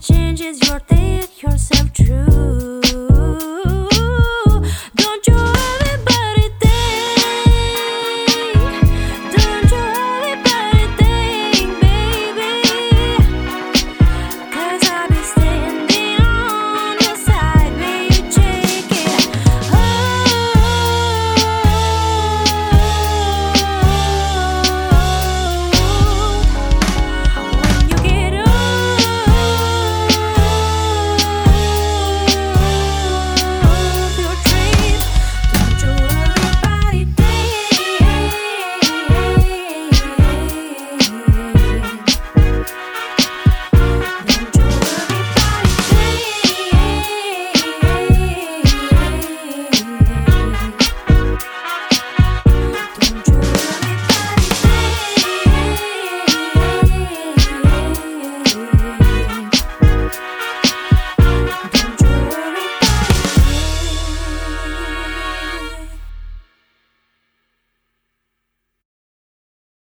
changes your take yourself true.